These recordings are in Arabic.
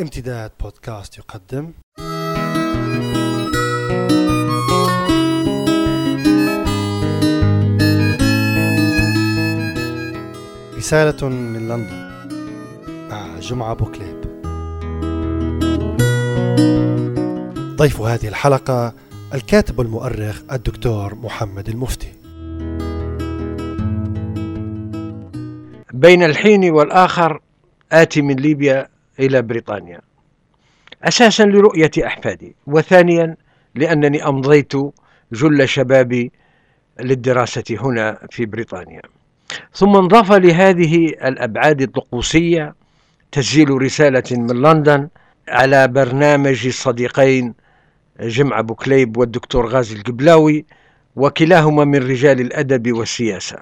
امتداد بودكاست يقدم. رسالة من لندن مع جمعة بوكليب ضيف هذه الحلقة الكاتب والمؤرخ الدكتور محمد المفتي. بين الحين والآخر آتي من ليبيا إلى بريطانيا. أساسا لرؤية أحفادي. وثانيا لأنني أمضيت جل شبابي للدراسة هنا في بريطانيا. ثم انضاف لهذه الأبعاد الطقوسية تسجيل رسالة من لندن على برنامج الصديقين جمع بوكليب والدكتور غازي القبلاوي وكلاهما من رجال الأدب والسياسة.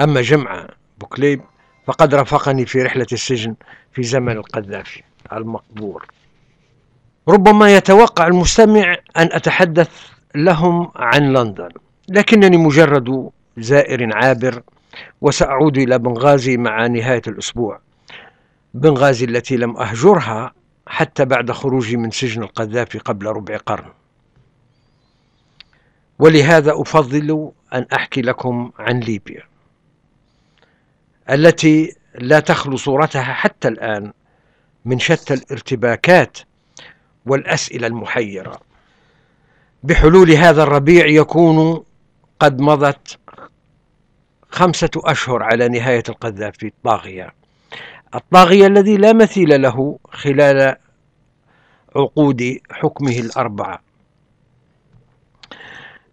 أما جمع بوكليب فقد رافقني في رحلة السجن في زمن القذافي المقبور. ربما يتوقع المستمع أن أتحدث لهم عن لندن لكنني مجرد زائر عابر وسأعود إلى بنغازي مع نهاية الأسبوع. بنغازي التي لم أهجرها حتى بعد خروجي من سجن القذافي قبل ربع قرن. ولهذا أفضل أن أحكي لكم عن ليبيا. التي لا تخلو صورتها حتى الآن من شتى الارتباكات والأسئلة المحيرة. بحلول هذا الربيع يكون قد مضت خمسة أشهر على نهاية القذافي الطاغية الطاغية الذي لا مثيل له خلال عقود حكمه الأربعة.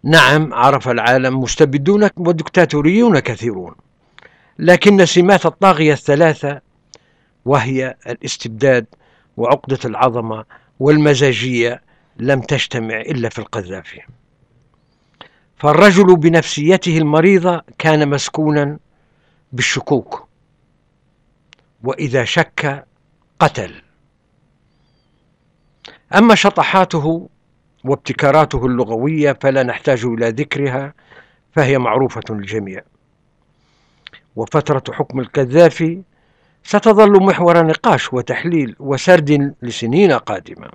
نعم عرف العالم مستبدون ودكتاتوريون كثيرون. لكن سمات الطاغية الثلاثة وهي الاستبداد وعقدة العظمة والمزاجية لم تجتمع إلا في القذافي. فالرجل بنفسيته المريضة كان مسكونا بالشكوك وإذا شك قتل. أما شطحاته وابتكاراته اللغوية فلا نحتاج إلى ذكرها فهي معروفة للجميع. وفترة حكم القذافي ستظل محور نقاش وتحليل وسرد لسنين قادمة.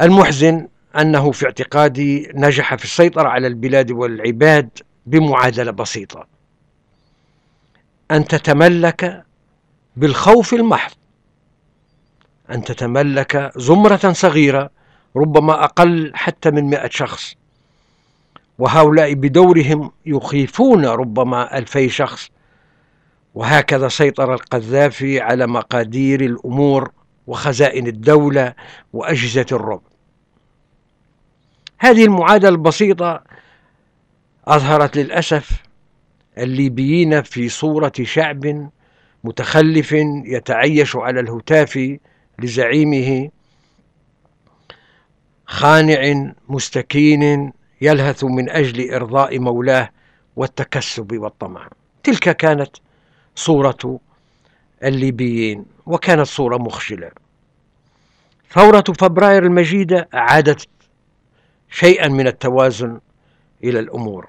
المحزن أنه في اعتقادي نجح في السيطرة على البلاد والعباد بمعادلة بسيطة. أن تتملك بالخوف المحض. أن تتملك زمرة صغيرة ربما أقل حتى من مئة شخص. وهؤلاء بدورهم يخيفون ربما ألفي شخص. وهكذا سيطر القذافي على مقادير الأمور وخزائن الدولة وأجهزة الرعب هذه المعادلة البسيطة أظهرت للأسف الليبيين في صورة شعب متخلف يتعيش على الهتاف لزعيمه خانع مستكين يلهث من أجل إرضاء مولاه والتكسب والطمع. تلك كانت صورة الليبيين وكانت صورة مخجلة. ثورة فبراير المجيدة أعادت شيئا من التوازن إلى الأمور.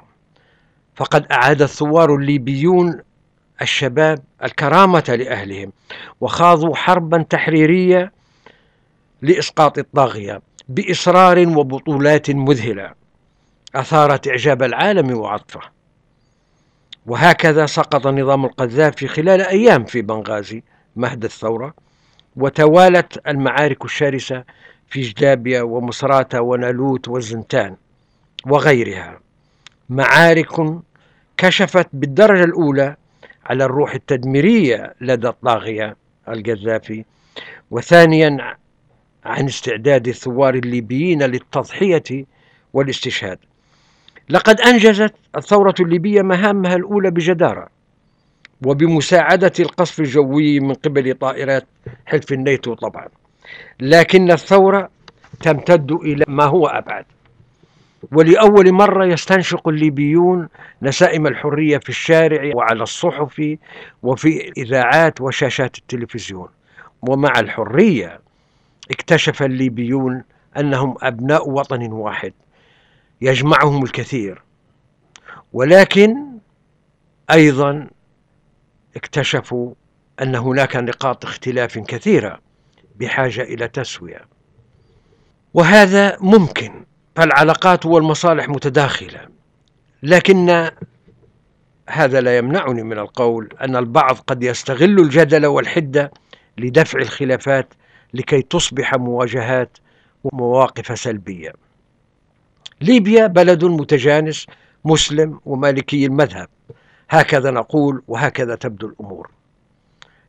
فقد أعاد الثوار الليبيون الشباب الكرامة لأهلهم وخاضوا حربا تحريرية لإسقاط الطاغية بإصرار وبطولات مذهلة. أثارت إعجاب العالم وعطفه. وهكذا سقط نظام القذافي خلال أيام في بنغازي مهد الثورة وتوالت المعارك الشرسة في جدابيا ومصراتة ونالوت والزنتان وغيرها. معارك كشفت بالدرجة الأولى على الروح التدميرية لدى الطاغية القذافي وثانيا عن استعداد الثوار الليبيين للتضحية والاستشهاد. لقد أنجزت الثورة الليبية مهامها الأولى بجدارة وبمساعدة القصف الجوي من قبل طائرات حلف الناتو طبعا. لكن الثورة تمتد إلى ما هو أبعد. ولأول مرة يستنشق الليبيون نسائم الحرية في الشارع وعلى الصحف وفي إذاعات وشاشات التلفزيون. ومع الحرية اكتشف الليبيون أنهم أبناء وطن واحد. يجمعهم الكثير. ولكن أيضا اكتشفوا أن هناك نقاط اختلاف كثيرة بحاجة إلى تسوية. وهذا ممكن فالعلاقات والمصالح متداخلة. لكن هذا لا يمنعني من القول أن البعض قد يستغل الجدل والحدة لدفع الخلافات لكي تصبح مواجهات ومواقف سلبية. ليبيا بلد متجانس مسلم ومالكي المذهب. هكذا نقول وهكذا تبدو الأمور.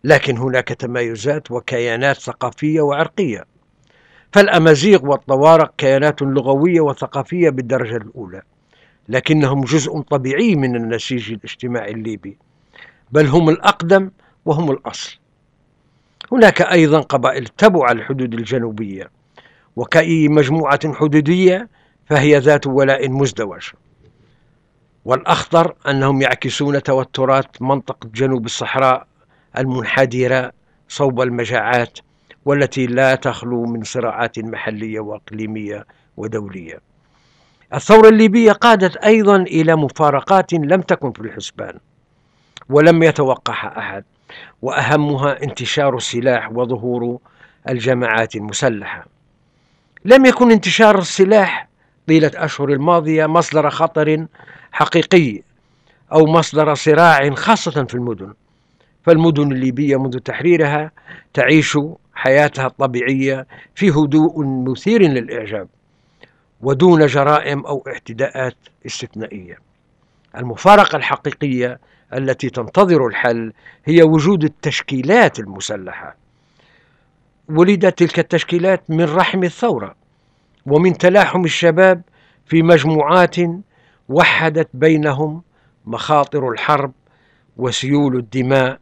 لكن هناك تمايزات وكيانات ثقافية وعرقية. فالأمازيغ والطوارق كيانات لغوية وثقافية بالدرجة الأولى. لكنهم جزء طبيعي من النسيج الاجتماعي الليبي. بل هم الأقدم وهم الأصل. هناك أيضا قبائل تبع الحدود الجنوبية. وكأي مجموعة حدودية فهي ذات ولاء مزدوج. والأخطر أنهم يعكسون توترات منطقة جنوب الصحراء المنحدرة صوب المجاعات والتي لا تخلو من صراعات محلية وإقليمية ودولية. الثورة الليبية قادت أيضا إلى مفارقات لم تكن في الحسبان ولم يتوقعها أحد وأهمها انتشار السلاح وظهور الجماعات المسلحة. لم يكن انتشار السلاح طيلة أشهر الماضية مصدر خطر حقيقي أو مصدر صراع خاصة في المدن. فالمدن الليبية منذ تحريرها تعيش حياتها الطبيعية في هدوء مثير للإعجاب ودون جرائم أو اعتداءات استثنائية. المفارقة الحقيقية التي تنتظر الحل هي وجود التشكيلات المسلحة. ولدت تلك التشكيلات من رحم الثورة. ومن تلاحم الشباب في مجموعات وحدت بينهم مخاطر الحرب وسيول الدماء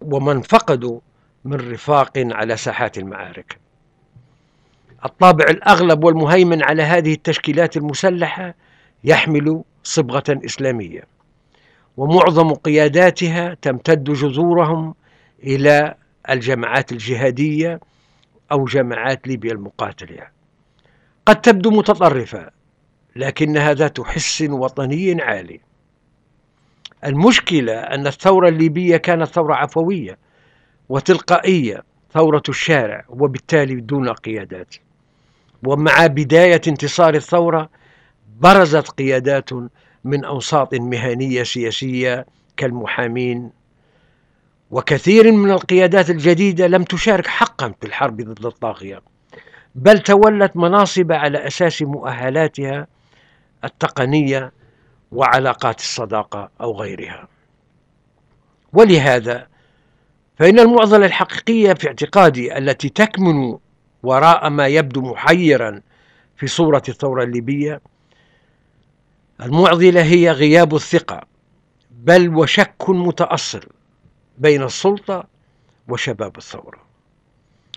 ومن فقدوا من رفاق على ساحات المعارك. الطابع الأغلب والمهيمن على هذه التشكيلات المسلحة يحمل صبغة إسلامية ومعظم قياداتها تمتد جذورهم إلى الجماعات الجهادية أو جماعات ليبيا المقاتلة. قد تبدو متطرفة لكنها ذات حس وطني عالي. المشكلة أن الثورة الليبية كانت ثورة عفوية وتلقائية ثورة الشارع وبالتالي دون قيادات. ومع بداية انتصار الثورة برزت قيادات من أوساط مهنية سياسية كالمحامين. وكثير من القيادات الجديدة لم تشارك حقا في الحرب ضد الطاغية. بل تولت مناصب على أساس مؤهلاتها التقنية وعلاقات الصداقة أو غيرها. ولهذا فإن المعضلة الحقيقية في اعتقادي التي تكمن وراء ما يبدو محيرا في صورة الثورة الليبية المعضلة هي غياب الثقة بل وشك متأصل بين السلطة وشباب الثورة.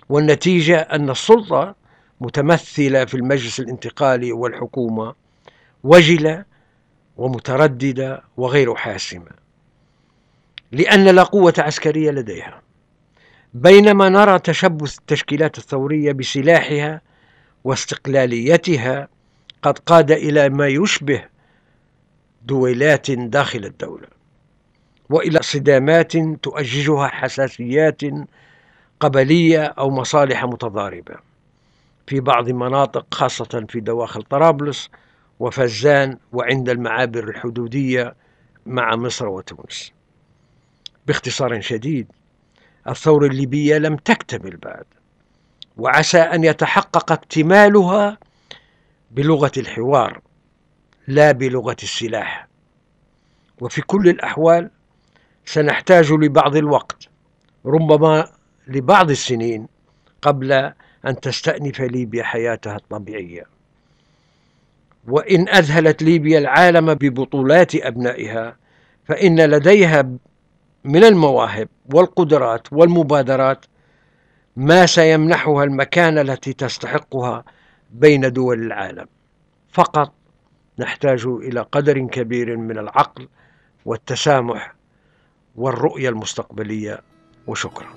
والنتيجة أن السلطة متمثلة في المجلس الانتقالي والحكومة وجلة ومترددة وغير حاسمة لأن لا قوة عسكرية لديها. بينما نرى تشبث التشكيلات الثورية بسلاحها واستقلاليتها قد قاد إلى ما يشبه دويلات داخل الدولة وإلى صدامات تؤججها حساسيات قبلية أو مصالح متضاربة. في بعض المناطق خاصة في دواخل طرابلس وفزان وعند المعابر الحدودية مع مصر وتونس. باختصار شديد الثورة الليبية لم تكتمل بعد وعسى أن يتحقق اكتمالها بلغة الحوار لا بلغة السلاح. وفي كل الأحوال سنحتاج لبعض الوقت ربما لبعض السنين قبل أن تستأنف ليبيا حياتها الطبيعية. وإن أذهلت ليبيا العالم ببطولات أبنائها فإن لديها من المواهب والقدرات والمبادرات ما سيمنحها المكانة التي تستحقها بين دول العالم. فقط نحتاج إلى قدر كبير من العقل والتسامح والرؤية المستقبلية وشكرا.